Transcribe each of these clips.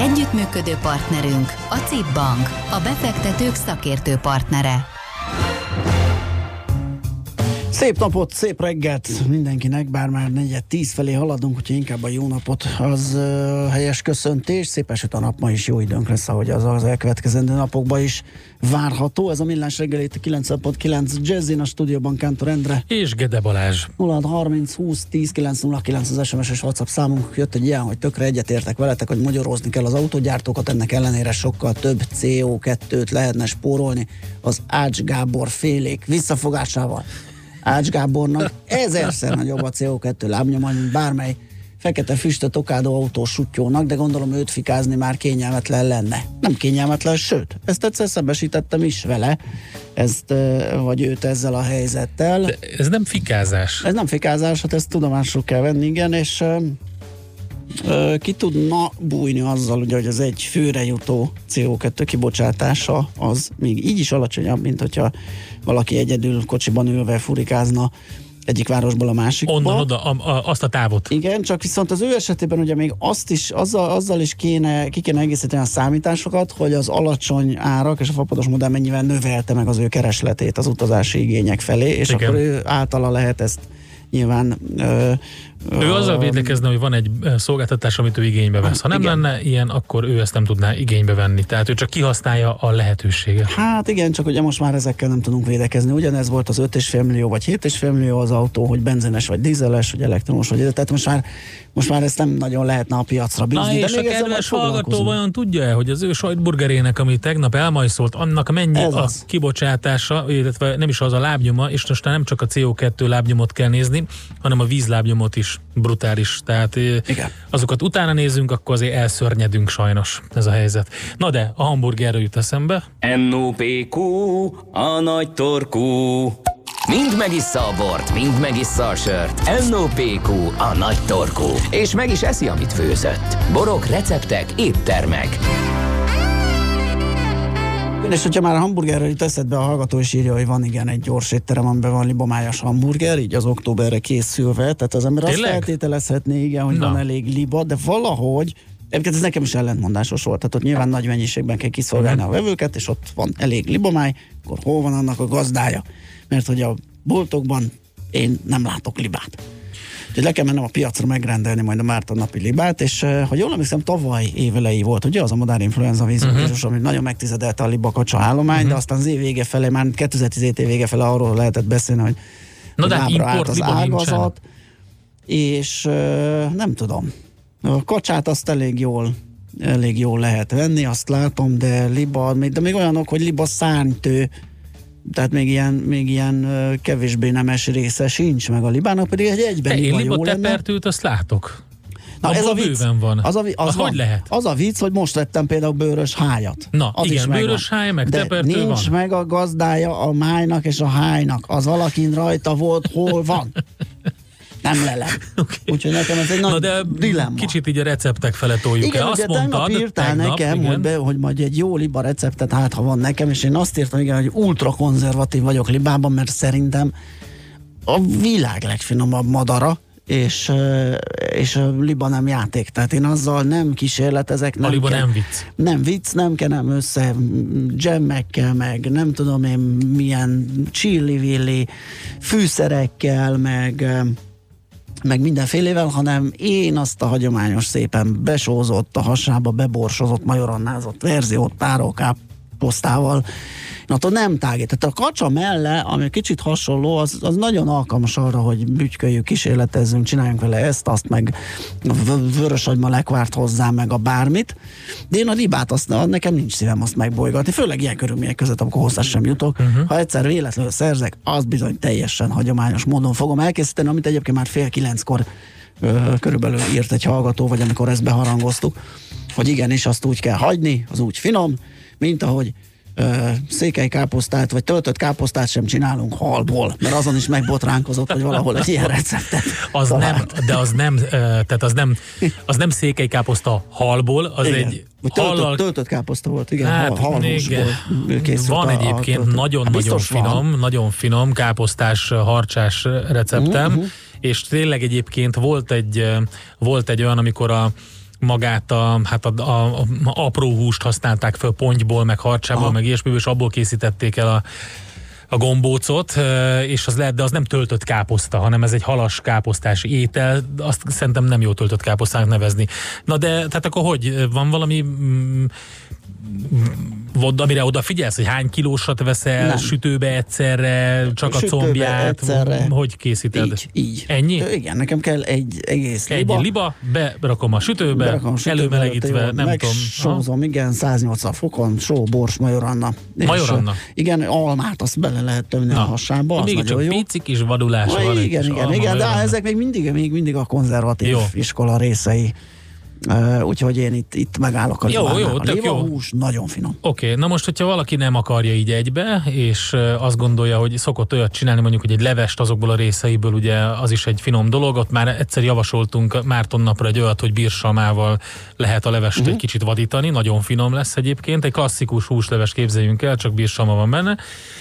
Együttműködő partnerünk a CIP Bank, a befektetők szakértő partnere. Szép napot, szép reggelt mindenkinek, bár már negyed tíz felé haladunk, úgyhogy inkább a jó napot az uh, helyes köszöntés. Szép esőt a nap ma is jó időnk lesz, ahogy az az elkövetkezendő napokban is várható. Ez a millás reggel itt a 9.9 Jazzin a stúdióban Kántor Endre. És Gede Balázs. 0630 20 10 909 az SMS és WhatsApp számunk. Jött egy ilyen, hogy tökre egyetértek veletek, hogy magyarózni kell az autógyártókat, ennek ellenére sokkal több CO2-t lehetne spórolni az Ács Gábor félék visszafogásával. Ács Gábornak ezerszer nagyobb a CO2 lábnyoma, mint bármely fekete füstöt okádó autós sutyónak, de gondolom őt fikázni már kényelmetlen lenne. Nem kényelmetlen, sőt, ezt egyszer szembesítettem is vele, ezt, vagy őt ezzel a helyzettel. De ez nem fikázás. Ez nem fikázás, hát ezt tudomásul kell venni, igen, és ki tudna bújni azzal, ugye, hogy az egy főre jutó CO2 kibocsátása az még így is alacsonyabb, mint hogyha valaki egyedül kocsiban ülve furikázna egyik városból a másikba. Onnan oda, a, a, azt a távot. Igen, csak viszont az ő esetében ugye még azt is, azzal, azzal is kéne, ki kéne egészíteni a számításokat, hogy az alacsony árak és a fapados modell mennyivel növelte meg az ő keresletét az utazási igények felé, és Igen. akkor ő általa lehet ezt nyilván ö, ő azzal védlekezne, hogy van egy szolgáltatás, amit ő igénybe vesz. Ha nem igen. lenne ilyen, akkor ő ezt nem tudná igénybe venni. Tehát ő csak kihasználja a lehetőséget. Hát igen, csak ugye most már ezekkel nem tudunk védekezni. Ugyanez volt az 5,5 millió vagy 7,5 millió az autó, hogy benzines vagy dízeles, vagy elektromos, vagy tehát most már, most már ezt nem nagyon lehetne a piacra bízni. Na és de még a kedves hallgató vajon tudja-e, hogy az ő sajtburgerének, ami tegnap elmajszolt, annak mennyi Ez a az. kibocsátása, illetve nem is az a lábnyoma, és most nem csak a CO2 lábnyomot kell nézni, hanem a vízlábnyomot is brutális. Tehát Igen. azokat utána nézünk, akkor azért elszörnyedünk sajnos ez a helyzet. Na de, a hamburgerről jut eszembe. NOPQ, a nagy torkú. Mind megissza a bort, mind megissza a sört. NOPQ, a nagy torkú. És meg is eszi, amit főzött. Borok, receptek, éttermek. És hogyha már a hamburgerről itt eszedbe a hallgató is írja, hogy van igen egy gyors étterem, amiben van libomájas hamburger, így az októberre készülve, tehát az ember Tényleg? azt feltételezhetné, igen, hogy Na. van elég liba, de valahogy Egyébként ez nekem is ellentmondásos volt, tehát ott nyilván nagy mennyiségben kell kiszolgálni uh-huh. a vevőket, és ott van elég libomáj, akkor hol van annak a gazdája? Mert hogy a boltokban én nem látok libát. Úgyhogy le kell mennem a piacra megrendelni majd a Márta napi libát, és ha jól emlékszem, tavaly évelei volt, ugye az a modern influenza vízvírus, uh-huh. ami nagyon megtizedelte a libakacsa állomány, uh-huh. de aztán az év vége felé, már 2010 év vége felé arról lehetett beszélni, hogy Na de import az ágazat, és nem tudom. A kacsát azt elég jól elég jól lehet venni, azt látom, de liba, de még olyanok, hogy liba szárnytő, tehát még ilyen, még ilyen kevésbé nemes része sincs, meg a libának pedig egy egyben Én liba tepertőt azt látok. Na ez a vicc. van. Az, a, az, az van. hogy lehet? Az a vicc, hogy most lettem például bőrös hájat. Na az igen, is bőrös háj, meg De tepertő nincs van. meg a gazdája a májnak és a hájnak. Az valakin rajta volt, hol van. Nem lelem. Okay. Úgyhogy nekem ez egy nagy Na de dilemma. Kicsit így a receptek fele toljuk igen, el. Azt mondtad, írtál tegnap, nekem, igen. hogy, be, hogy majd egy jó liba receptet, hát ha van nekem, és én azt írtam, igen, hogy ultra konzervatív vagyok libában, mert szerintem a világ legfinomabb madara, és, és a liba nem játék. Tehát én azzal nem kísérletezek. Nem a liba kell, nem vicc. Nem vicc, nem kenem össze dzsemmekkel, meg nem tudom én milyen chili fűszerekkel, meg meg mindenfélével, hanem én azt a hagyományos szépen besózott, a hasába beborsozott, majorannázott verziót posztával attól nem tágít. Tehát a kacsa melle, ami kicsit hasonló, az, az nagyon alkalmas arra, hogy bütyköljük, kísérletezzünk, csináljunk vele ezt, azt, meg vörös agyma lekvárt hozzá, meg a bármit. De én a libát, azt, nekem nincs szívem azt megbolygatni, főleg ilyen körülmények között, amikor hozzá sem jutok. Uh-huh. Ha egyszer véletlenül szerzek, az bizony teljesen hagyományos módon fogom elkészíteni, amit egyébként már fél kilenckor körülbelül írt egy hallgató, vagy amikor ezt beharangoztuk, hogy igenis azt úgy kell hagyni, az úgy finom, mint ahogy székely káposztát, vagy töltött káposztát sem csinálunk halból, mert azon is megbotránkozott, hogy valahol egy ilyen receptet az nem, De az nem, tehát az nem, az nem székely káposzta halból, az igen. egy Töltött, hallal... töltött káposzta volt, igen. Hát, hal. Van egyébként nagyon-nagyon finom, van. nagyon finom káposztás, harcsás receptem, uh-huh. és tényleg egyébként volt egy, volt egy olyan, amikor a magát a, hát a, a, a apró húst használták föl pontyból, meg harcsából, Aha. meg ilyesmiből, és abból készítették el a a gombócot, és az lehet, de az nem töltött káposzta, hanem ez egy halas káposztás étel, azt szerintem nem jó töltött káposztának nevezni. Na de, tehát akkor hogy? Van valami mm, amire odafigyelsz, hogy hány kilósat veszel, nem. sütőbe egyszerre, csak sütőbe a combját, egyszerre. hogy készíted? Így, így. Ennyi? Igen, nekem kell egy egész liba. Egy liba, berakom a sütőbe, berakom a sütőbe előmelegítve, nem tudom. Sózom, igen, 180 fokon, só, bors, majoranna. Majoranna? igen, almát, azt bele lehet tömni Na. a hasába, az még csak jó. pici kis vadulás van. Igen, igen, igen, de ezek még mindig, még mindig a konzervatív jó. iskola részei. Uh, úgyhogy én itt, itt megállok a Jó, jó, tök jó. hús nagyon finom. Oké, okay, na most, hogyha valaki nem akarja így egybe, és azt gondolja, hogy szokott olyat csinálni, mondjuk, hogy egy levest azokból a részeiből, ugye az is egy finom dolog, ott már egyszer javasoltunk Márton napra egy olyat, hogy bírsalmával lehet a levest uh-huh. egy kicsit vadítani, nagyon finom lesz egyébként, egy klasszikus húsleves képzeljünk el, csak bírsalma van benne,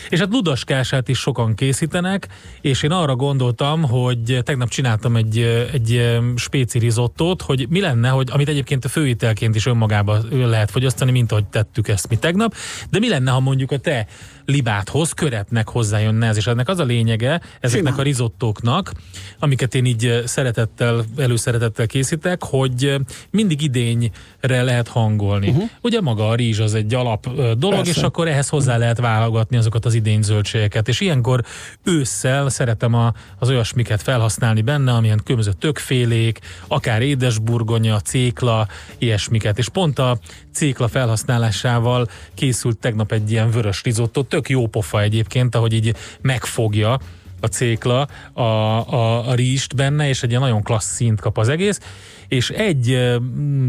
és hát ludaskását is sokan készítenek, és én arra gondoltam, hogy tegnap csináltam egy, egy spéci rizottót, hogy mi lenne, hogy amit egyébként a főételként is önmagában lehet fogyasztani, mint ahogy tettük ezt mi tegnap, de mi lenne, ha mondjuk a te libáthoz köretnek hozzájönne ez, és ennek az a lényege ezeknek Simán. a rizottóknak, amiket én így szeretettel, előszeretettel készítek, hogy mindig idényre lehet hangolni. Uh-huh. Ugye maga a rizs az egy alap dolog, Persze. és akkor ehhez hozzá lehet válogatni azokat az idény zöldségeket, és ilyenkor ősszel szeretem a, az olyasmiket felhasználni benne, amilyen különböző tökfélék, akár édesburgonya, cékla, ilyesmiket, és pont a cékla felhasználásával készült tegnap egy ilyen vörös rizotto, tök jó pofa egyébként, ahogy így megfogja a cékla a, a, a rizst benne, és egy nagyon klassz szint kap az egész, és egy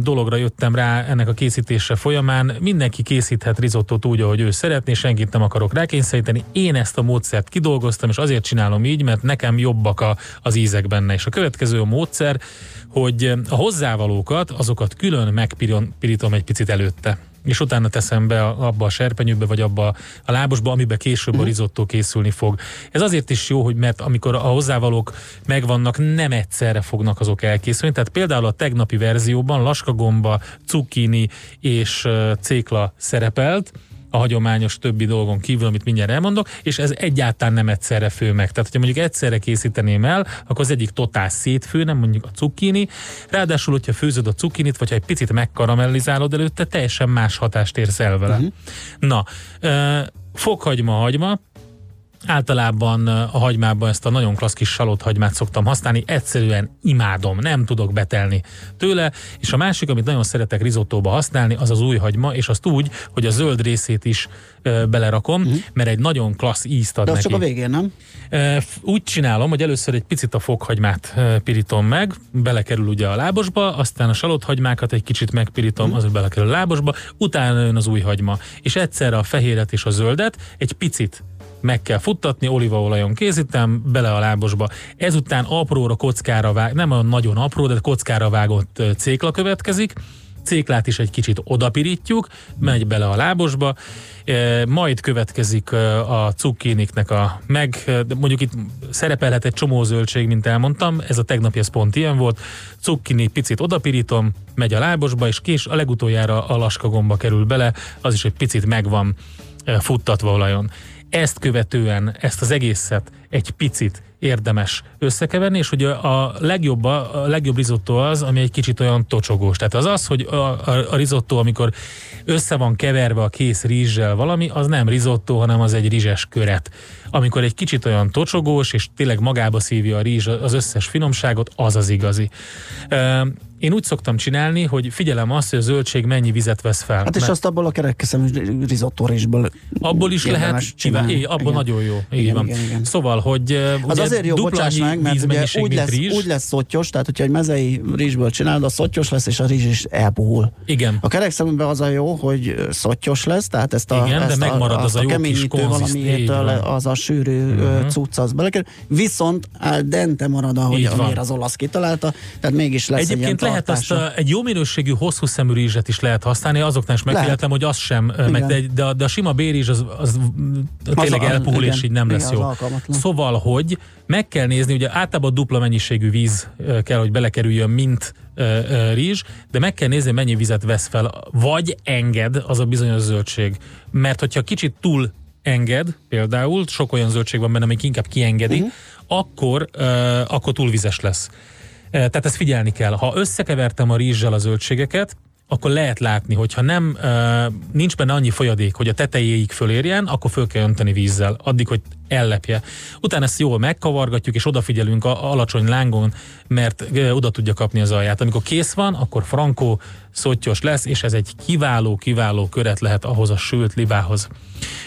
dologra jöttem rá ennek a készítése folyamán, mindenki készíthet rizottot úgy, ahogy ő szeretné, senkit nem akarok rákényszeríteni, én ezt a módszert kidolgoztam, és azért csinálom így, mert nekem jobbak a, az ízek benne, és a következő a módszer, hogy a hozzávalókat, azokat külön megpirítom egy picit előtte és utána teszem be abba a serpenyőbe, vagy abba a lábosba, amiben később uh-huh. a mhm. rizottó készülni fog. Ez azért is jó, hogy mert amikor a hozzávalók megvannak, nem egyszerre fognak azok elkészülni. Tehát például a tegnapi verzióban laskagomba, cukkini és cékla szerepelt, a hagyományos többi dolgon kívül, amit mindjárt elmondok, és ez egyáltalán nem egyszerre fő meg. Tehát, hogyha mondjuk egyszerre készíteném el, akkor az egyik totál szétfő, nem mondjuk a cukkini. Ráadásul, hogyha főzöd a cukkinit, vagy ha egy picit megkaramellizálod előtte, teljesen más hatást érsz el vele. Uh-huh. Na, fokhagyma, hagyma, Általában a hagymában ezt a nagyon klassz kis salott hagymát szoktam használni, egyszerűen imádom, nem tudok betelni tőle, és a másik, amit nagyon szeretek rizottóba használni, az az új hagyma, és azt úgy, hogy a zöld részét is ö, belerakom, uh-huh. mert egy nagyon klassz ízt ad De neki. csak a végén, nem? Úgy csinálom, hogy először egy picit a fokhagymát pirítom meg, belekerül ugye a lábosba, aztán a salott hagymákat egy kicsit megpirítom, uh-huh. az belekerül a lábosba, utána jön az új hagyma, és egyszerre a fehéret és a zöldet egy picit meg kell futtatni, olívaolajon készítem, bele a lábosba. Ezután apróra kockára vág, nem olyan nagyon apró, de kockára vágott cékla következik, céklát is egy kicsit odapirítjuk, megy bele a lábosba, majd következik a cukkiniknek a meg, mondjuk itt szerepelhet egy csomó zöldség, mint elmondtam, ez a tegnapi, ez pont ilyen volt, cukkini picit odapirítom, megy a lábosba, és kés a legutoljára a laskagomba kerül bele, az is egy picit megvan futtatva olajon. Ezt követően ezt az egészet egy picit érdemes összekeverni, és hogy a legjobb, a legjobb risotto az, ami egy kicsit olyan tocsogós. Tehát az az, hogy a, a, a risotto, amikor össze van keverve a kész rizssel valami, az nem risotto, hanem az egy rizses köret. Amikor egy kicsit olyan tocsogós, és tényleg magába szívja a rizs az összes finomságot, az az igazi. Én úgy szoktam csinálni, hogy figyelem azt, hogy a zöldség mennyi vizet vesz fel. Hát és azt abból a kerekeszem risottórisból Abból is lehet csinálni. Igen, abból igen. nagyon jó. Igen, van. Igen, igen. Szóval, hogy az azért jó, bocsáss meg, mert ugye úgy lesz, rizs. úgy lesz szottyos, tehát hogyha egy mezei rizsből csinálod, a szottyos lesz, és a rizs is elpuhul. Igen. A kerekszemben az a jó, hogy szottyos lesz, tehát ezt a, igen, ezt de megmarad a, az a, jó keményítő valamiétől az a sűrű uh-huh. cucc az belekerül, viszont dente marad, ahogy az olasz kitalálta, tehát mégis lesz Egyébként egy lehet azt a, egy jó minőségű hosszú szemű rizset is lehet használni, azoknál is megfigyeltem, hogy az sem, meg de, de, de a sima bérizs az, az, az tényleg az, elpuhul, igen, és így nem igen, lesz jó. Szóval, hogy meg kell nézni, ugye általában dupla mennyiségű víz kell, hogy belekerüljön, mint rizs, de meg kell nézni, mennyi vizet vesz fel, vagy enged az a bizonyos zöldség. Mert hogyha kicsit túl enged, például, sok olyan zöldség van benne, amik inkább kiengedi, uh-huh. akkor, uh, akkor túlvizes lesz. Tehát ezt figyelni kell. Ha összekevertem a rizssel a zöldségeket, akkor lehet látni, hogy ha nem, nincs benne annyi folyadék, hogy a tetejéig fölérjen, akkor föl kell önteni vízzel, addig, hogy ellepje. Utána ezt jól megkavargatjuk, és odafigyelünk a alacsony lángon, mert oda tudja kapni az alját. Amikor kész van, akkor frankó, szottyos lesz, és ez egy kiváló-kiváló köret lehet ahhoz a sült libához.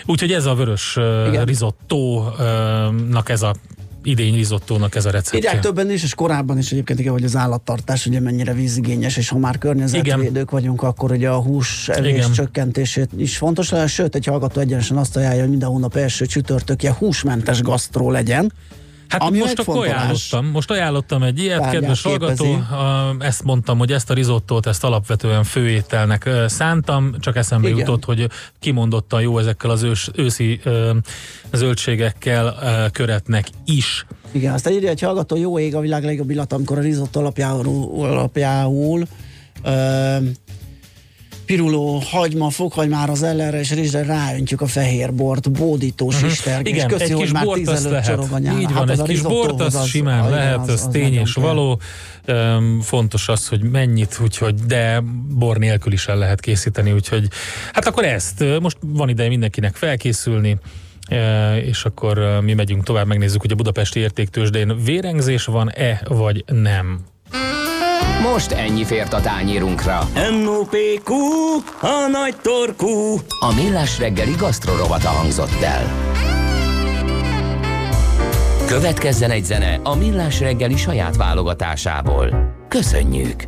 Úgyhogy ez a vörös uh, risottónak ez a idény rizottónak ez a receptje. Írják többen is, és korábban is egyébként igen, hogy az állattartás ugye mennyire vízigényes, és ha már környezetvédők igen. vagyunk, akkor ugye a hús evés csökkentését is fontos lehet. Sőt, egy hallgató egyenesen azt ajánlja, hogy minden hónap első csütörtökje húsmentes gasztró legyen. Hát Ami most akkor ajánlottam, most ajánlottam egy ilyet, kedves hallgató, ezt mondtam, hogy ezt a rizottót, ezt alapvetően főételnek szántam, csak eszembe Igen. jutott, hogy kimondottan jó ezekkel az ős, őszi zöldségekkel köretnek is. Igen, azt írja egy hallgató, jó ég a világ legjobb illat, amikor a rizotto alapjául, alapjául ö, piruló, hagyma, fokhagymára, az ellenre és rizsre ráöntjük a fehér bort, bódítós uh-huh. ister. Igen, köszi, egy kis bort az lehet. Így van, hát egy kis bort az, az simán az, lehet, az, az, tény és való. Um, fontos az, hogy mennyit, úgyhogy, de bor nélkül is el lehet készíteni, úgyhogy hát akkor ezt, most van ideje mindenkinek felkészülni, és akkor mi megyünk tovább, megnézzük, hogy a budapesti értéktősdén vérengzés van-e, vagy nem. Most ennyi fért a tányírunkra. M.O.P.Q. A nagy torkú. A millás reggeli gasztrorovata hangzott el. Következzen egy zene a millás reggeli saját válogatásából. Köszönjük!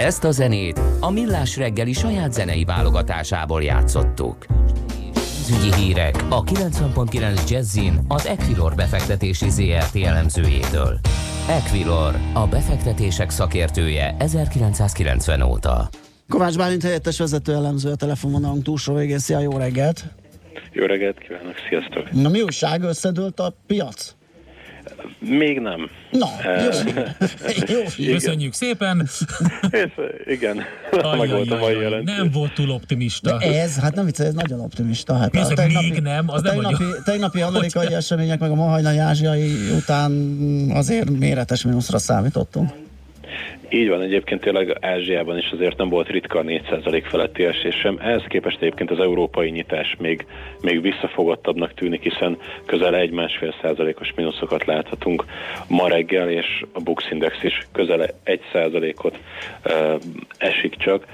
Ezt a zenét a Millás reggeli saját zenei válogatásából játszottuk. Pénzügyi hírek a 90.9 Jazzin az Equilor befektetési ZRT elemzőjétől. Equilor, a befektetések szakértője 1990 óta. Kovács Bálint helyettes vezető elemző a telefonvonalunk túlsó végén. Szia, jó reggelt! Jó reggelt kívánok, sziasztok! Na mi újság, összedőlt a piac? Még nem. Na, jó. jó. Köszönjük szépen. Ez, igen, meg volt a mai jelentés. Nem volt túl optimista. De ez, hát nem vicc, ez nagyon optimista. Hát a tegnapi, még nem, az a tegnapi, nem tegnapi amerikai események, meg a ma hajnali ázsiai után azért méretes mínuszra számítottunk. Így van, egyébként tényleg Ázsiában is azért nem volt ritka a 4% feletti esés sem. Ehhez képest egyébként az európai nyitás még, még visszafogottabbnak tűnik, hiszen közel 1-1,5 százalékos mínuszokat láthatunk ma reggel, és a Bux Index is közel 1 százalékot esik csak.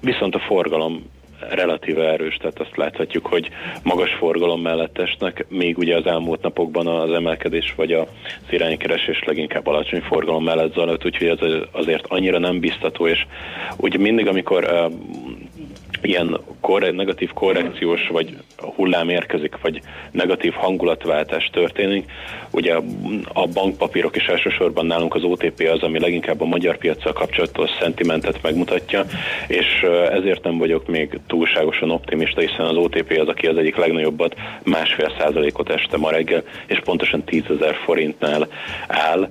Viszont a forgalom relatíve erős, tehát azt láthatjuk, hogy magas forgalom mellett esnek, még ugye az elmúlt napokban az emelkedés vagy az iránykeresés leginkább alacsony forgalom mellett zajlott, úgyhogy ez azért annyira nem biztató, és ugye mindig, amikor ilyen korre, negatív korrekciós vagy hullám érkezik, vagy negatív hangulatváltás történik, ugye a bankpapírok is elsősorban nálunk az OTP az, ami leginkább a magyar piacsal kapcsolatos szentimentet megmutatja, és ezért nem vagyok még túlságosan optimista, hiszen az OTP az, aki az egyik legnagyobbat másfél százalékot este ma reggel, és pontosan 10 ezer forintnál áll.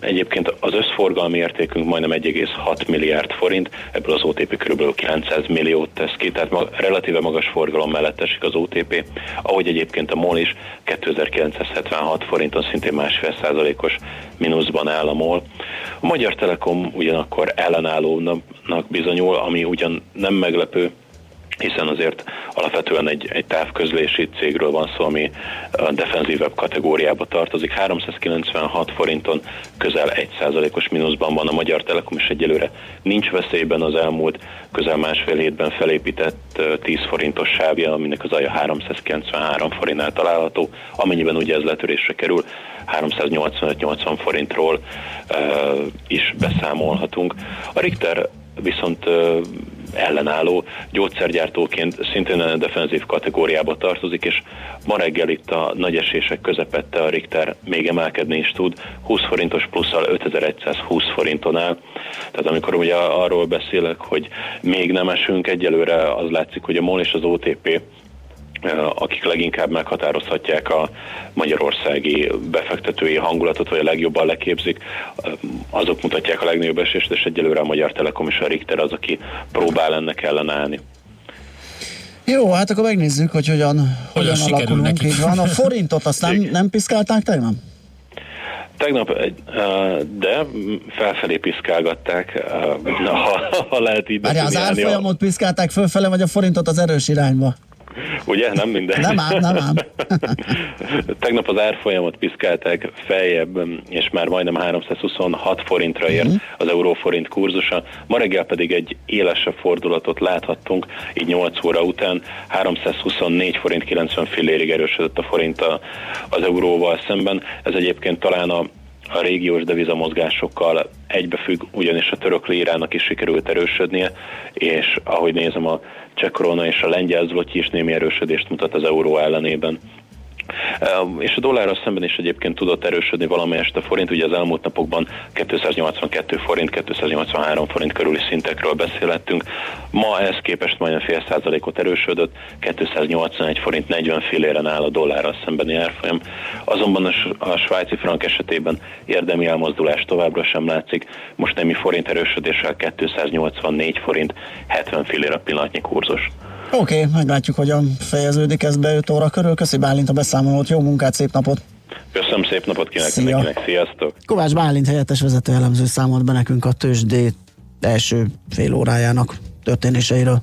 Egyébként az összforgalmi értékünk majdnem 1,6 milliárd forint, ebből az OTP kb. 900 milliót tesz ki, tehát ma, relatíve magas forgalom mellett esik az OTP, ahogy egyébként a MOL is 2976 forinton szintén másfél százalékos mínuszban áll a MOL. A Magyar Telekom ugyanakkor ellenállónak bizonyul, ami ugyan nem meglepő, hiszen azért alapvetően egy, egy távközlési cégről van szó, ami a defenzívebb kategóriába tartozik. 396 forinton közel 1%-os mínuszban van a Magyar Telekom, és egyelőre nincs veszélyben az elmúlt közel másfél hétben felépített 10 forintos sávja, aminek az alja 393 forintnál található, amennyiben ugye ez letörésre kerül, 385-80 forintról uh, is beszámolhatunk. A Richter viszont ellenálló gyógyszergyártóként szintén a defenzív kategóriába tartozik, és ma reggel itt a nagy esések közepette a Richter még emelkedni is tud, 20 forintos plusszal 5120 forinton áll. Tehát amikor ugye arról beszélek, hogy még nem esünk egyelőre, az látszik, hogy a MOL és az OTP akik leginkább meghatározhatják a magyarországi befektetői hangulatot, vagy a legjobban leképzik, azok mutatják a legnagyobb esést, és egyelőre a Magyar Telekom és a Richter az, aki próbál ennek ellenállni. Jó, hát akkor megnézzük, hogy hogyan, hogyan, hogyan alakulunk. Így van. A forintot azt nem, nem piszkálták tegnap? Tegnap, de felfelé piszkálgatták, ha, ha lehet így Várjál, az árfolyamot piszkálták fölfele, vagy a forintot az erős irányba? Ugye? Nem minden. Nem ám, nem ám. Tegnap az árfolyamot piszkálták feljebb, és már majdnem 326 forintra ért uh-huh. az euróforint kurzusa. Ma reggel pedig egy élesebb fordulatot láthattunk, így 8 óra után 324 forint 90 fillérig erősödött a forint az euróval szemben. Ez egyébként talán a a régiós devizamozgásokkal egybefügg, ugyanis a török lírának is sikerült erősödnie, és ahogy nézem a cseh korona és a lengyel zloty is némi erősödést mutat az euró ellenében. És a dollárral szemben is egyébként tudott erősödni valamelyest a forint, ugye az elmúlt napokban 282 forint, 283 forint körüli szintekről beszélhettünk. Ma ehhez képest majdnem fél százalékot erősödött, 281 forint 40 filléren áll a dollárral szembeni árfolyam. Azonban a svájci frank esetében érdemi elmozdulás továbbra sem látszik. Most némi forint erősödéssel 284 forint 70 fillér a pillanatnyi kurzus. Oké, okay, meglátjuk, hogyan fejeződik ez be 5 óra körül. Köszi Bálint a beszámolót, jó munkát, szép napot! Köszönöm, szép napot kívánok Szia. mindenkinek, sziasztok! Kovács Bálint helyettes vezető elemző számolt be nekünk a tőzsdét első fél órájának történéseiről.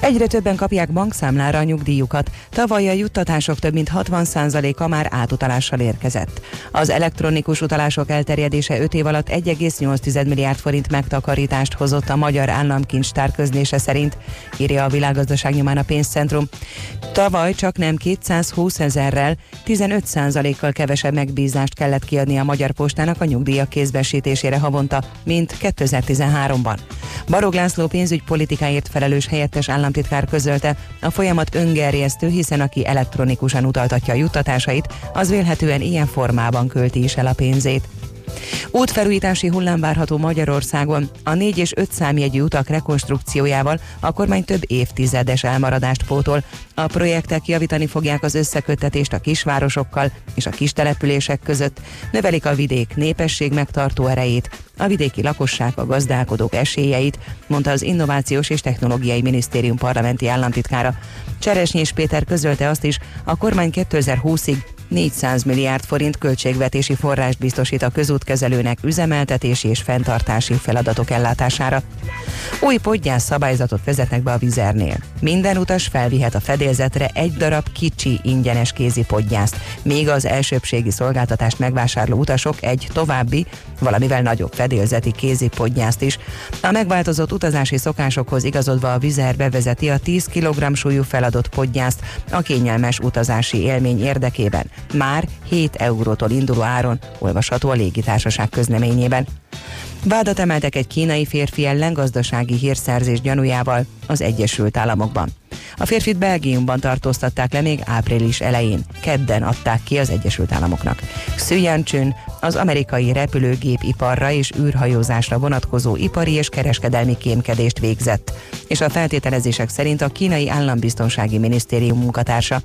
Egyre többen kapják bankszámlára a nyugdíjukat. Tavaly a juttatások több mint 60%-a már átutalással érkezett. Az elektronikus utalások elterjedése 5 év alatt 1,8 milliárd forint megtakarítást hozott a Magyar Államkincstár közlése szerint, írja a világgazdaság nyomán a pénzcentrum. Tavaly csak nem 220 ezerrel, 15%-kal kevesebb megbízást kellett kiadni a Magyar Postának a nyugdíjak kézbesítésére havonta, mint 2013-ban. Barog László pénzügypolitikáért felelős helyettes államtitkár közölte, a folyamat öngerjesztő, hiszen aki elektronikusan utaltatja a juttatásait, az vélhetően ilyen formában költi is el a pénzét. Útfelújítási hullám várható Magyarországon. A 4 és 5 számjegyű utak rekonstrukciójával a kormány több évtizedes elmaradást pótol. A projektek javítani fogják az összeköttetést a kisvárosokkal és a kistelepülések között, növelik a vidék népesség megtartó erejét, a vidéki lakosság a gazdálkodók esélyeit, mondta az Innovációs és Technológiai Minisztérium parlamenti államtitkára. Cseresnyés Péter közölte azt is, a kormány 2020-ig 400 milliárd forint költségvetési forrást biztosít a közútkezelőnek üzemeltetési és fenntartási feladatok ellátására. Új podgyász szabályzatot vezetnek be a vizernél. Minden utas felvihet a fedélzetre egy darab kicsi ingyenes kézi podgyászt, még az elsőbségi szolgáltatást megvásárló utasok egy további, valamivel nagyobb fedélzeti kézi podgyászt is. A megváltozott utazási szokásokhoz igazodva a vizer bevezeti a 10 kg súlyú feladott podgyászt a kényelmes utazási élmény érdekében már 7 eurótól induló áron olvasható a légitársaság közleményében. Vádat emeltek egy kínai férfi ellen gazdasági hírszerzés gyanújával az Egyesült Államokban. A férfit Belgiumban tartóztatták le még április elején. Kedden adták ki az Egyesült Államoknak. Xu az amerikai repülőgépiparra és űrhajózásra vonatkozó ipari és kereskedelmi kémkedést végzett, és a feltételezések szerint a kínai állambiztonsági minisztérium munkatársa.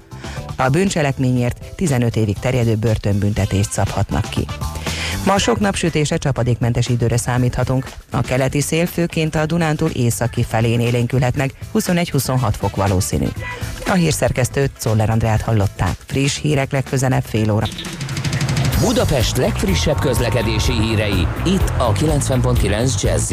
A bűncselekményért 15 évig terjedő börtönbüntetést szabhatnak ki. Ma sok napsütése csapadékmentes időre számíthatunk. A keleti szél főként a Dunántúl északi felén élénkülhet meg, 21-26 fok valószínű. A hírszerkesztőt Czoller Andrát hallották. Friss hírek legközelebb fél óra. Budapest legfrissebb közlekedési hírei, itt a 90.9 jazz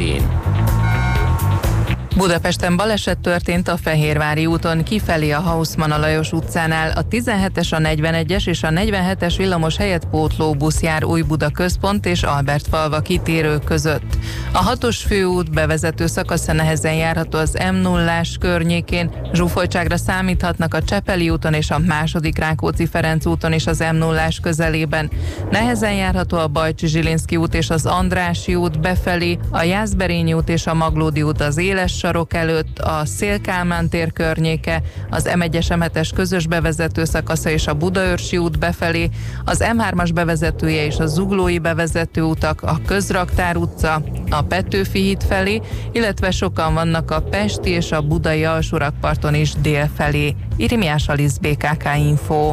Budapesten baleset történt a Fehérvári úton kifelé a Hausmann Alajos utcánál. A 17-es, a 41-es és a 47-es villamos helyett pótlóbusz jár Új Buda központ és Albert falva kitérő között. A hatos főút bevezető szakasza nehezen járható az m 0 környékén. Zsúfoltságra számíthatnak a Csepeli úton és a második Rákóczi-Ferenc úton és az m 0 közelében. Nehezen járható a Bajcsi Zsilinszki út és az Andrási út befelé, a Jászberényi út és a Maglódi út az éles sarok előtt, a Szélkálmán tér környéke, az M1-es M7-es közös bevezető szakasza és a Budaörsi út befelé, az M3-as bevezetője és a Zuglói bevezető utak, a Közraktár utca, a Petőfi híd felé, illetve sokan vannak a Pesti és a Budai alsórakparton is dél felé. Irimiás Alisz BKK Info.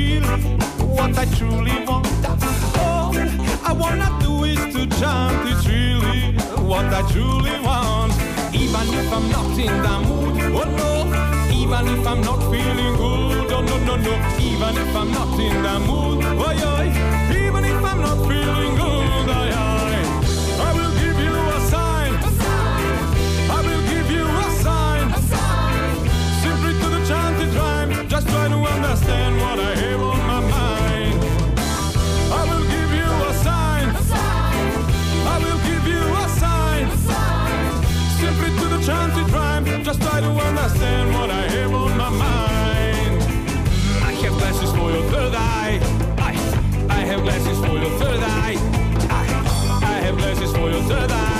really what I truly want. All I wanna do is to jump, it's really what I truly want. Even if I'm not in the mood, oh no. Even if I'm not feeling good, oh no, no, no. Even if I'm not in the mood, oh yeah. Even if I'm not feeling good, oh yeah. Understand what I have on my mind. I have glasses for your third eye. I, I have glasses for your third eye. I, I have glasses for your third eye.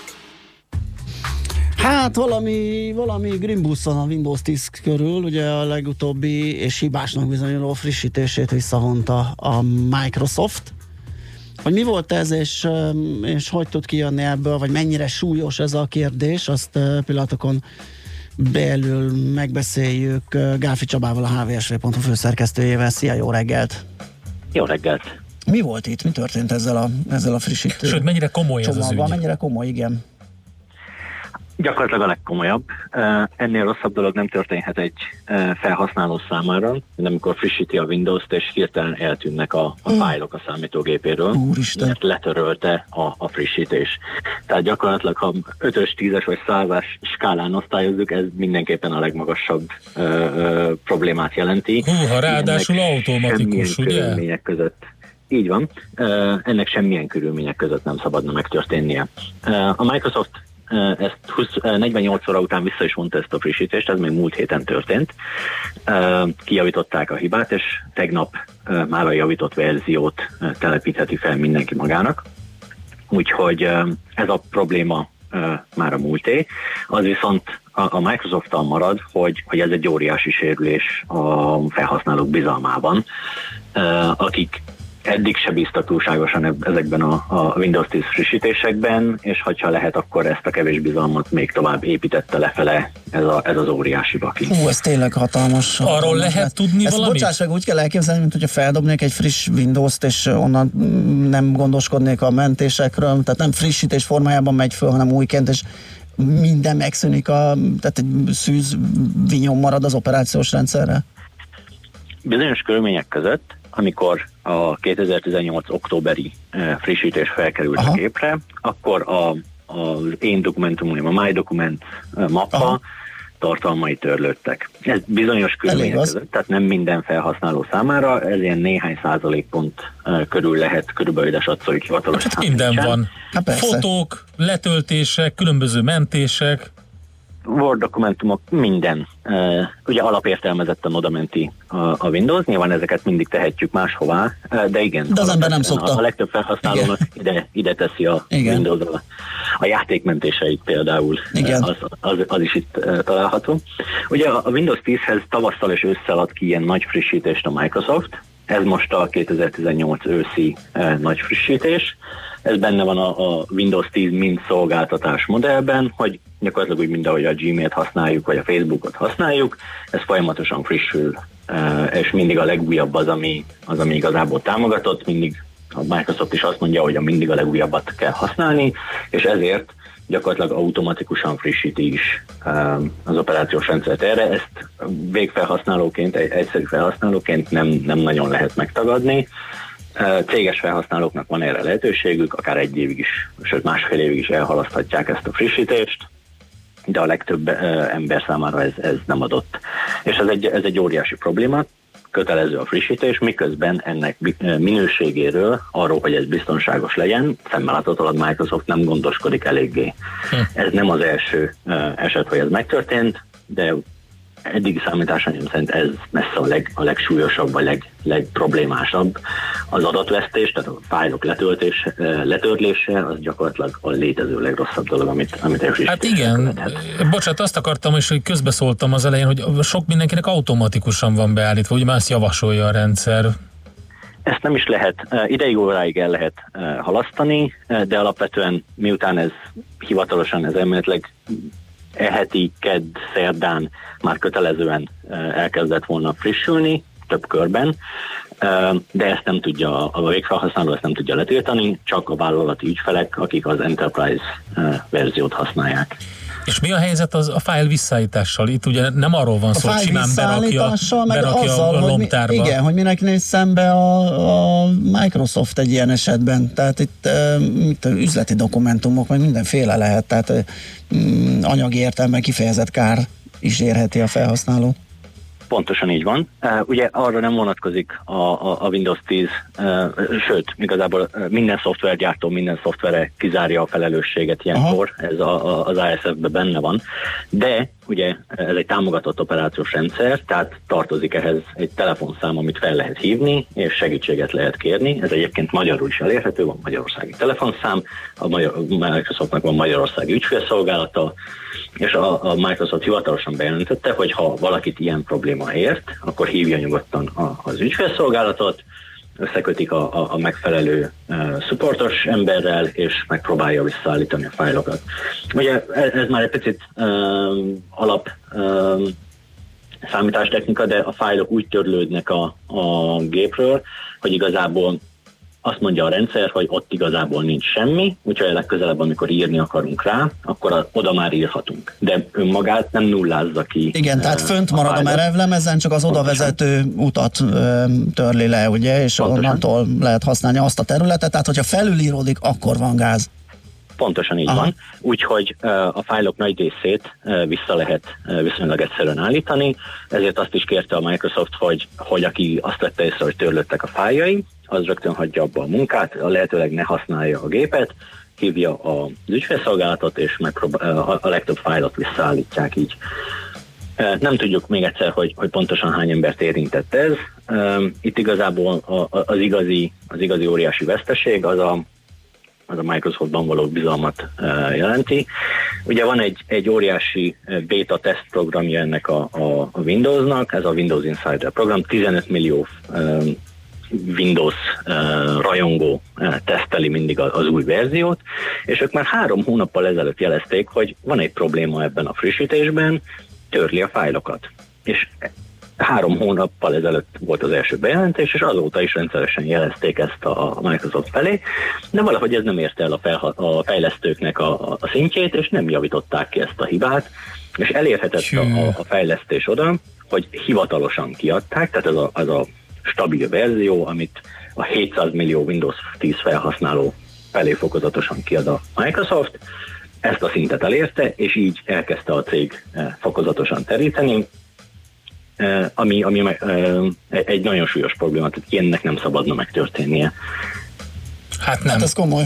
Hát valami, valami Grimbusson a Windows 10 körül, ugye a legutóbbi és hibásnak bizonyuló frissítését visszavonta a Microsoft. Hogy mi volt ez, és, és hogy tud kijönni ebből, vagy mennyire súlyos ez a kérdés, azt pillanatokon belül megbeszéljük Gáfi Csabával, a hvsv.hu főszerkesztőjével. Szia, jó reggelt! Jó reggelt! Mi volt itt? Mi történt ezzel a, ezzel a frissítő Sőt, mennyire komoly ez az ügy? Mennyire komoly, igen. Gyakorlatilag a legkomolyabb. Ennél rosszabb dolog nem történhet egy felhasználó számára, mint amikor frissíti a Windows-t, és hirtelen eltűnnek a, a fájlok a számítógépéről, Úristen. mert letörölte a, a frissítés. Tehát gyakorlatilag, ha 5-ös, 10-es vagy 100-as skálán osztályozzuk, ez mindenképpen a legmagasabb ö, ö, problémát jelenti. Húha, ráadásul automatikus, ugye? között. Így van. Ennek semmilyen körülmények között nem szabadna megtörténnie. A Microsoft ezt 20, 48 óra után vissza is mondta ezt a frissítést, ez még múlt héten történt. Kijavították a hibát, és tegnap már a javított verziót telepítheti fel mindenki magának. Úgyhogy ez a probléma már a múlté. Az viszont a Microsoft-tal marad, hogy, hogy ez egy óriási sérülés a felhasználók bizalmában, akik eddig se bíztak túlságosan ezekben a, a Windows 10 frissítésekben, és ha lehet, akkor ezt a kevés bizalmat még tovább építette lefele ez, a, ez az óriási baki. Hú, ez tényleg hatalmas. Arról hatalmas lehet lett. tudni Ezt valamit? Bocsáss meg, úgy kell elképzelni, mint hogyha feldobnék egy friss Windows-t, és onnan nem gondoskodnék a mentésekről, tehát nem frissítés formájában megy föl, hanem újként, és minden megszűnik, a, tehát egy szűz vinyom marad az operációs rendszerre? Bizonyos körülmények között amikor a 2018 októberi frissítés felkerült Aha. a képre, akkor a, az én dokumentumom, a My Document mappa Aha. tartalmai törlődtek. Ez bizonyos körülmények között, tehát nem minden felhasználó számára, ez ilyen néhány százalékpont körül lehet, körülbelül ide satszoljuk hivatalos hát minden van. Hát Fotók, letöltések, különböző mentések. Word dokumentumok, minden. Ugye alapértelmezetten oda menti a, a Windows, nyilván ezeket mindig tehetjük máshová, de igen. De az ember nem szokta. A, legtöbb felhasználónak ide, ide teszi a igen. windows a, a játékmentéseit például, igen. Az, az, az is itt található. Ugye a Windows 10-hez tavasszal és ősszel ad ki ilyen nagy frissítést a Microsoft, ez most a 2018 őszi nagy frissítés, ez benne van a, a Windows 10 mint szolgáltatás modellben, hogy gyakorlatilag úgy, mint ahogy a Gmail-t használjuk, vagy a Facebookot használjuk, ez folyamatosan frissül, és mindig a legújabb az, ami, az, ami igazából támogatott, mindig a Microsoft is azt mondja, hogy a mindig a legújabbat kell használni, és ezért gyakorlatilag automatikusan frissíti is az operációs rendszert. Erre ezt végfelhasználóként, egy egyszerű felhasználóként nem, nem nagyon lehet megtagadni. Céges felhasználóknak van erre lehetőségük, akár egy évig is, sőt másfél évig is elhalaszthatják ezt a frissítést, de a legtöbb ember számára ez, ez nem adott. És ez egy, ez egy óriási probléma, kötelező a frissítés, miközben ennek minőségéről, arról, hogy ez biztonságos legyen, szemmel Microsoft nem gondoskodik eléggé. Hm. Ez nem az első eset, hogy ez megtörtént, de eddigi számításaim szerint ez messze a, leg, a legsúlyosabb, vagy leg, legproblémásabb. Az adatvesztés, tehát a fájlok letöltés, letörlése, az gyakorlatilag a létező legrosszabb dolog, amit, amit is Hát igen, bocsánat, azt akartam is, hogy közbeszóltam az elején, hogy sok mindenkinek automatikusan van beállítva, ugye már ezt javasolja a rendszer. Ezt nem is lehet, ideig óráig el lehet halasztani, de alapvetően miután ez hivatalosan, ez elméletileg eheti, kedd, szerdán már kötelezően elkezdett volna frissülni, több körben, de ezt nem tudja, a végfelhasználó ezt nem tudja letiltani, csak a vállalati ügyfelek, akik az Enterprise verziót használják. És mi a helyzet az a fájl visszaállítással? Itt ugye nem arról van szó, hogy simán berakja, berakja azzal, a lomtárba. Hogy mi, igen, hogy minek néz szembe a, a Microsoft egy ilyen esetben. Tehát itt itt üzleti dokumentumok, meg mindenféle lehet. Tehát anyagi értelemben kifejezett kár is érheti a felhasználó. Pontosan így van. Ugye arra nem vonatkozik a, a, a Windows 10, uh, sőt, igazából minden szoftvergyártó, minden szoftvere kizárja a felelősséget ilyenkor, Aha. ez a, a, az ISF-ben benne van, de ugye ez egy támogatott operációs rendszer, tehát tartozik ehhez egy telefonszám, amit fel lehet hívni, és segítséget lehet kérni. Ez egyébként magyarul is elérhető, van magyarországi telefonszám, a Microsoftnak van magyarországi ügyfélszolgálata, és a, a Microsoft hivatalosan bejelentette, hogy ha valakit ilyen probléma ért, akkor hívja nyugodtan a, az ügyfélszolgálatot, összekötik a, a, a megfelelő uh, supportos emberrel, és megpróbálja visszaállítani a fájlokat. Ugye ez, ez már egy picit uh, alap uh, számítástechnika, de a fájlok úgy törlődnek a, a gépről, hogy igazából azt mondja a rendszer, hogy ott igazából nincs semmi, úgyhogy legközelebb, amikor írni akarunk rá, akkor oda már írhatunk. De önmagát nem nullázza ki. Igen, tehát fönt marad a, merevlemezen, csak az oda vezető utat uh, törli le, ugye, és Pontosan. onnantól lehet használni azt a területet, tehát hogyha felülíródik, akkor van gáz. Pontosan így Aha. van, úgyhogy a fájlok nagy részét vissza lehet viszonylag egyszerűen állítani, ezért azt is kérte a Microsoft, hogy, hogy aki azt vette észre, hogy törlöttek a fájai, az rögtön hagyja abba a munkát, a lehetőleg ne használja a gépet, hívja az ügyfélszolgálatot, és megpróbál, a legtöbb fájlot visszaállítják így. Nem tudjuk még egyszer, hogy, hogy pontosan hány embert érintett ez. Itt igazából az igazi, az igazi óriási veszteség az a, az a Microsoftban való bizalmat jelenti. Ugye van egy, egy óriási beta test programja ennek a, a, a Windowsnak, ez a Windows Insider program, 15 millió Windows rajongó teszteli mindig az új verziót, és ők már három hónappal ezelőtt jelezték, hogy van egy probléma ebben a frissítésben, törli a fájlokat. És három hónappal ezelőtt volt az első bejelentés, és azóta is rendszeresen jelezték ezt a Microsoft felé, de valahogy ez nem érte el a, felha- a fejlesztőknek a, a szintjét, és nem javították ki ezt a hibát, és elérhetett a, a fejlesztés oda, hogy hivatalosan kiadták, tehát ez a, ez a stabil verzió, amit a 700 millió Windows 10 felhasználó felé fokozatosan kiad a Microsoft. Ezt a szintet elérte, és így elkezdte a cég eh, fokozatosan teríteni, eh, ami, ami eh, egy nagyon súlyos probléma, tehát ilyennek nem szabadna megtörténnie. Hát nem. Hát ez komoly.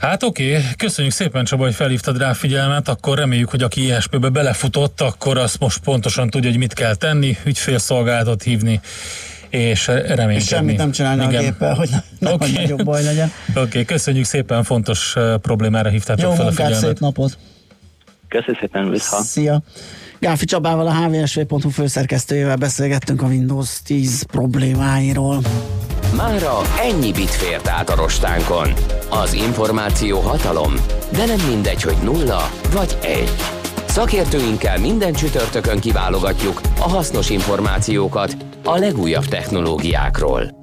Hát oké, okay. köszönjük szépen Csaba, hogy felhívtad rá figyelmet, akkor reméljük, hogy aki ISP-be belefutott, akkor azt most pontosan tudja, hogy mit kell tenni, ügyfélszolgálatot hívni, és reménykedni. És semmit nem csinálni Igen. a géppel, hogy nem okay. nagyobb baj legyen. Oké, okay, köszönjük szépen, fontos problémára hívtátok Jó fel a figyelmet. szép napot! Köszönjük szépen, vissza! Szia! Gáfi Csabával, a hvsv.hu főszerkesztőjével beszélgettünk a Windows 10 problémáiról. Mára ennyi bit fért át a rostánkon. Az információ hatalom, de nem mindegy, hogy nulla vagy egy. Szakértőinkkel minden csütörtökön kiválogatjuk a hasznos információkat a legújabb technológiákról.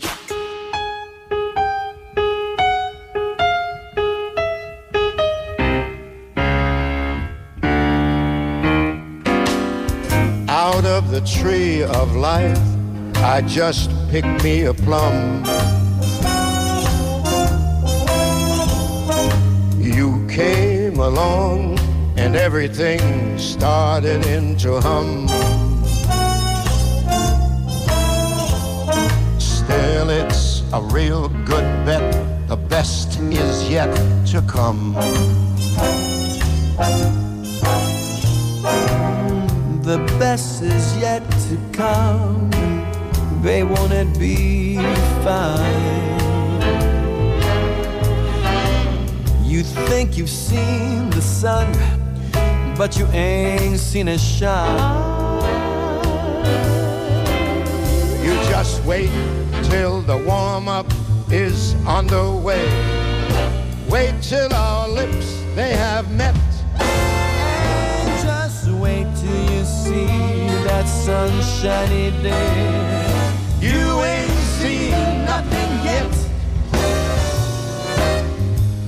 Out of the tree of life I just picked me a plum. You came along and everything started into hum. Still, it's a real good bet. The best is yet to come. The best is yet to come. Babe, won't it be fine? You think you've seen the sun, but you ain't seen it shine. You just wait till the warm up is underway. Wait till our lips they have met. And just wait till you see that sunshiny day. You ain't seen nothing yet.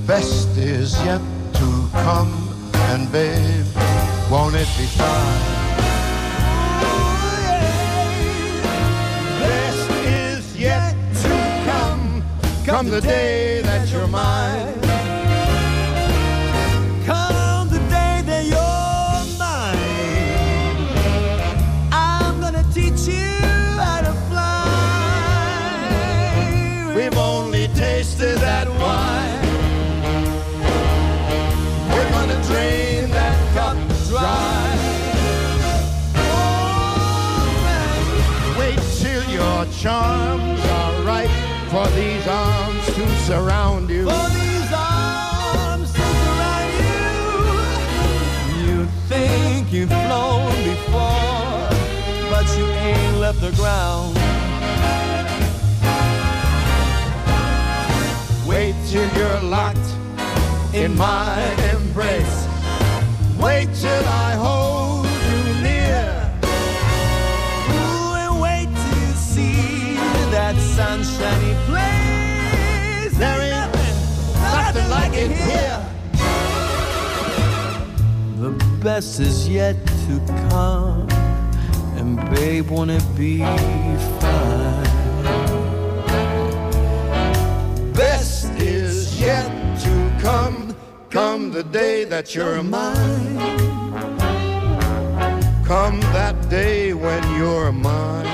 Best is yet to come, and babe, won't it be fine? Best is yet to come, come the day that you're mine. Surround you. For these arms to surround you. You think you've flown before, but you ain't left the ground. Wait till you're locked in my embrace. Wait till I it here. The best is yet to come, and babe, won't it be fine? Best is yet to come, come the day that you're mine. Come that day when you're mine.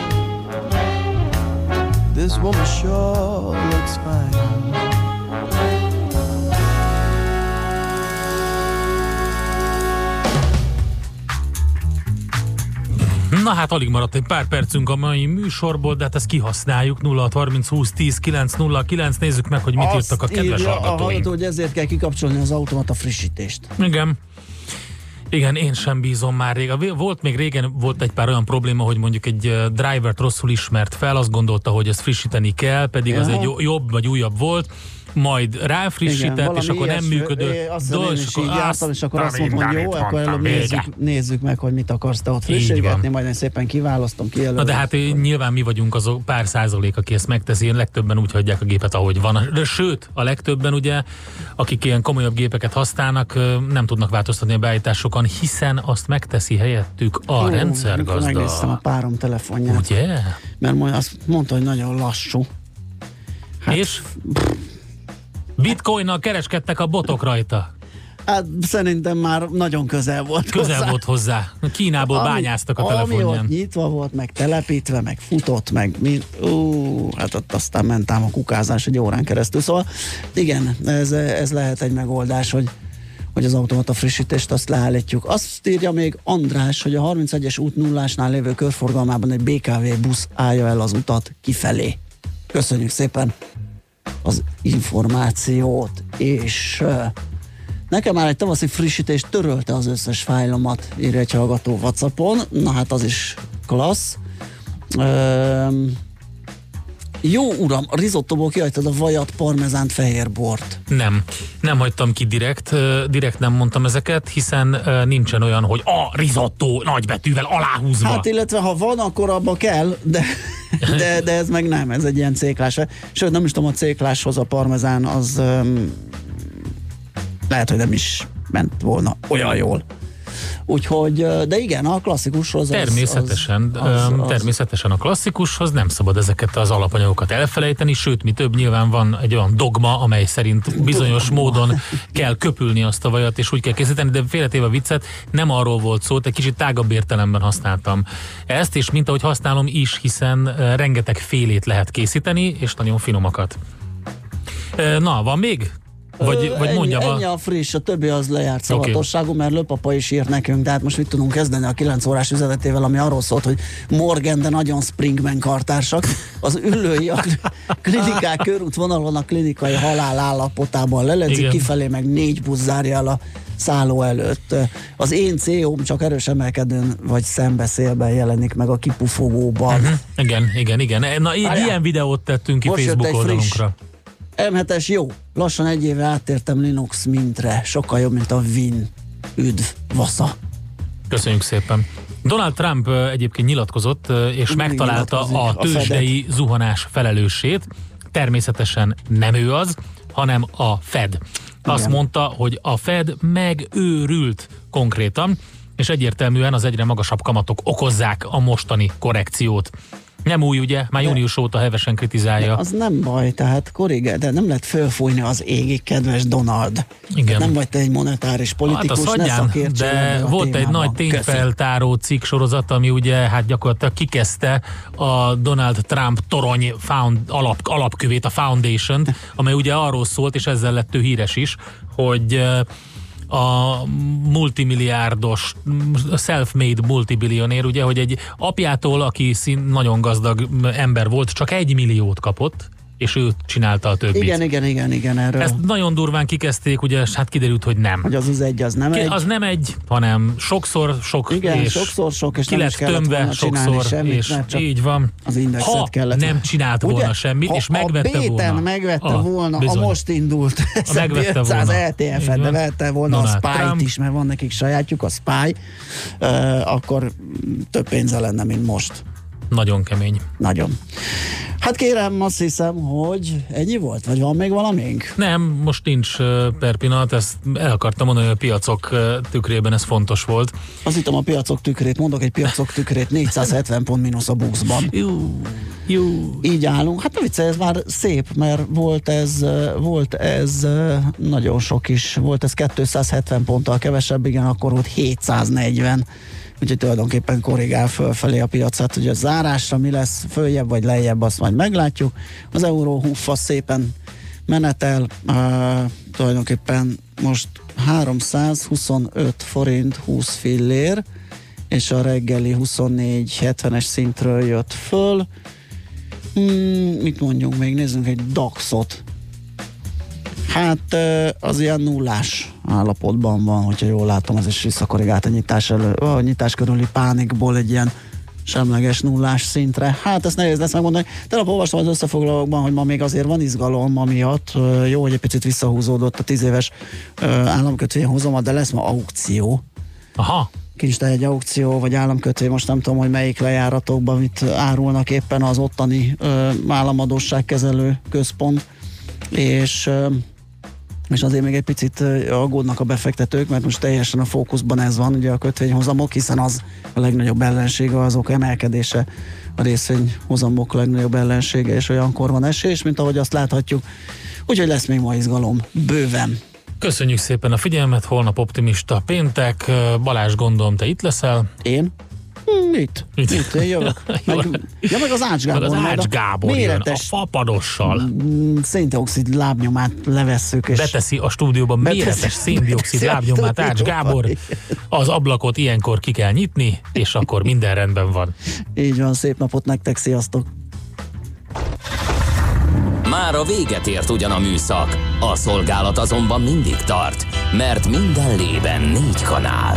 This woman sure looks fine. Na hát alig maradt egy pár percünk a mai műsorból, de hát ezt kihasználjuk. 0 30 20 10 9 0 9. Nézzük meg, hogy mit Azt írtak a kedves írja A hallgatóink. hallgató, hogy ezért kell kikapcsolni az automata frissítést. Igen. Igen, én sem bízom már rég. Volt még régen volt egy pár olyan probléma, hogy mondjuk egy drivert rosszul ismert fel, azt gondolta, hogy ezt frissíteni kell, pedig az Ja. egy jo- jobb vagy újabb volt, majd ráfrissített, valami és akkor nem ilyesmi. működő. Azt hiszem, én dolog, is és akkor így jártam, és akkor azt mondtam, hogy jó, akkor előbb nézzük, nézzük meg, hogy mit akarsz te ott frissítgetni, majd én szépen kiválasztom, kijelölöm. Na de hát eh, nyilván mi vagyunk az pár százalék, aki ezt megteszi, legtöbben úgy hagyják a gépet, ahogy van. De sőt, a legtöbben ugye, akik ilyen komolyabb gépeket használnak, ö, nem tudnak változtatni a beállításokon, hiszen azt megteszi helyettük a amikor rendszergazda. Megnéztem a párom telefonját. Ugye? Mert majd azt mondta, hogy nagyon lassú. Hát, és? Bitcoinnal kereskedtek a botok rajta. Hát szerintem már nagyon közel volt Közel hozzá. volt hozzá. Kínából Ami- bányáztak a Ami telefonján. ott nyitva volt, meg telepítve, meg futott, meg mi, ú, hát ott aztán mentám a kukázás egy órán keresztül. Szóval igen, ez, ez lehet egy megoldás, hogy hogy az automata frissítést azt leállítjuk. Azt írja még András, hogy a 31-es út nullásnál lévő körforgalmában egy BKV busz állja el az utat kifelé. Köszönjük szépen az információt, és Nekem már egy tavaszi frissítés törölte az összes fájlomat, írja egy hallgató Whatsappon. Na hát az is klassz. Üm, jó uram, a risottóból kihagytad a vajat, parmezánt, fehér bort. Nem, nem hagytam ki direkt, direkt nem mondtam ezeket, hiszen nincsen olyan, hogy a risotto nagybetűvel aláhúzva. Hát illetve ha van, akkor abba kell, de, de, de ez meg nem, ez egy ilyen céklás. Sőt, nem is tudom, a cékláshoz a parmezán az um, lehet, hogy nem is ment volna olyan jól. Úgyhogy, de igen, a klasszikushoz Természetesen, az, az, az, természetesen a klasszikushoz nem szabad ezeket az alapanyagokat elfelejteni, sőt, mi több nyilván van egy olyan dogma, amely szerint bizonyos Dogma. módon kell köpülni azt a vajat, és úgy kell készíteni, de félretéve a viccet, nem arról volt szó, egy kicsit tágabb értelemben használtam ezt, és mint ahogy használom is, hiszen rengeteg félét lehet készíteni, és nagyon finomakat. Na, van még? Vagy, vagy ennyi, mondjam ennyi a... a friss, a többi az lejárt szavatosságú, mert Löpapa is írt nekünk, de hát most mit tudunk kezdeni a 9 órás üzenetével, ami arról szólt, hogy Morgan, de nagyon Springman kartársak. Az ülői a klinikák körútvonalon a klinikai halál állapotában leledzik, Igen. kifelé meg négy busz zárja el a szálló előtt. Az én CO-m csak erős emelkedőn vagy szembeszélben jelenik meg a kipufogóban. Uh-huh. Igen, igen, igen. Na, Várjál. ilyen videót tettünk ki Most Facebook egy friss. Oldalunkra. M7-es jó. Lassan egy éve áttértem Linux mintre. Sokkal jobb, mint a Win. Üdv, vasza. Köszönjük szépen. Donald Trump egyébként nyilatkozott, és Mindig megtalálta a A tőzsdei zuhanás felelősét. Természetesen nem ő az, hanem a Fed. Azt Igen. mondta, hogy a Fed megőrült konkrétan, és egyértelműen az egyre magasabb kamatok okozzák a mostani korrekciót. Nem új, ugye? Már június óta hevesen kritizálja. Az nem baj, tehát korrigál, de nem lehet fölfújni az égig, kedves Donald. Igen. Nem vagy te egy monetáris Hát politikus, azt ne szakértsél de a volt egy témában. nagy Köszi. tényfeltáró cikk sorozat, ami ugye hát gyakorlatilag kikezdte a Donald Trump torony found, alap, alapkövét, a foundation amely ugye arról szólt, és ezzel lett ő híres is, hogy a multimilliárdos, self-made multibilionér, ugye, hogy egy apjától, aki szín, nagyon gazdag ember volt, csak egy milliót kapott, és ő csinálta a többit. Igen, igen, igen, igen, erről. Ezt nagyon durván kikezdték, ugye, és hát kiderült, hogy nem. Hogy az az egy, az nem Ki- egy. Az nem egy, hanem sokszor sok, Igen, és sokszor sok, és ki lett tömve sokszor, semmit, és csak így van. az indexet ha kellett nem csinált volna Ugye? semmit, ha és megvette a volna. megvette a, volna bizony. a most indult S&P megvette 500 volna. ETF-et, de vette volna a Donald Spy-t Trump. is, mert van nekik sajátjuk, a Spy, uh, akkor több pénze lenne, mint most. Nagyon kemény. Nagyon. Hát kérem, azt hiszem, hogy ennyi volt, vagy van még valamink? Nem, most nincs per pillanat, ezt el akartam mondani, hogy a piacok tükrében ez fontos volt. Azt hittem a piacok tükrét, mondok egy piacok tükrét, 470 pont mínusz a buxban. Jú, jú. Így állunk. Hát ne viccelj, ez már szép, mert volt ez, volt ez nagyon sok is. Volt ez 270 ponttal kevesebb, igen, akkor volt 740. Úgyhogy tulajdonképpen korrigál fölfelé a piacát, hogy a zárásra mi lesz, följebb vagy lejjebb, azt majd meglátjuk. Az euró húfa szépen menetel, uh, tulajdonképpen most 325 forint 20 fillér, és a reggeli 24-70-es szintről jött föl. Hmm, mit mondjunk még? Nézzünk egy DAX-ot. Hát az ilyen nullás állapotban van, hogyha jól látom, az is visszakorrigált a nyitás, elő, a nyitás körüli pánikból egy ilyen semleges nullás szintre. Hát ezt nehéz lesz megmondani. Tegnap olvastam az összefoglalókban, hogy ma még azért van izgalom amiatt. Jó, hogy egy picit visszahúzódott a tíz éves ö, államkötvény hozama, de lesz ma aukció Aha, kincstár egy aukció, vagy államkötvény, most nem tudom, hogy melyik lejáratokban mit árulnak éppen az ottani ö, államadóságkezelő központ, és ö, és azért még egy picit aggódnak a befektetők, mert most teljesen a fókuszban ez van, ugye a kötvényhozamok, hiszen az a legnagyobb ellensége azok emelkedése, a részvényhozamok legnagyobb ellensége, és olyankor van esés, mint ahogy azt láthatjuk. Úgyhogy lesz még ma izgalom, bőven. köszönjük szépen a figyelmet, holnap optimista péntek, Balázs gondolom, te itt leszel. Én? Hmm, Itt. Itt. Itt, én jövök. Meg, ja, meg az Ács Gábor. Meg az Ács a Gábor jön, a méretes fapadossal. mm, széndiokszid lábnyomát levesszük, és Beteszi a stúdióban Beteszi- méretes széndiokszid lábnyomát Ács. Gábor. Az ablakot ilyenkor ki kell nyitni, és akkor minden rendben van. így van, szép napot nektek, sziasztok! Már a véget ért ugyan a műszak, a szolgálat azonban mindig tart, mert minden lében négy kanál.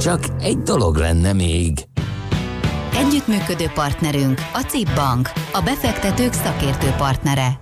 Csak egy dolog lenne még. Együttműködő partnerünk a CIP Bank, a befektetők szakértő partnere.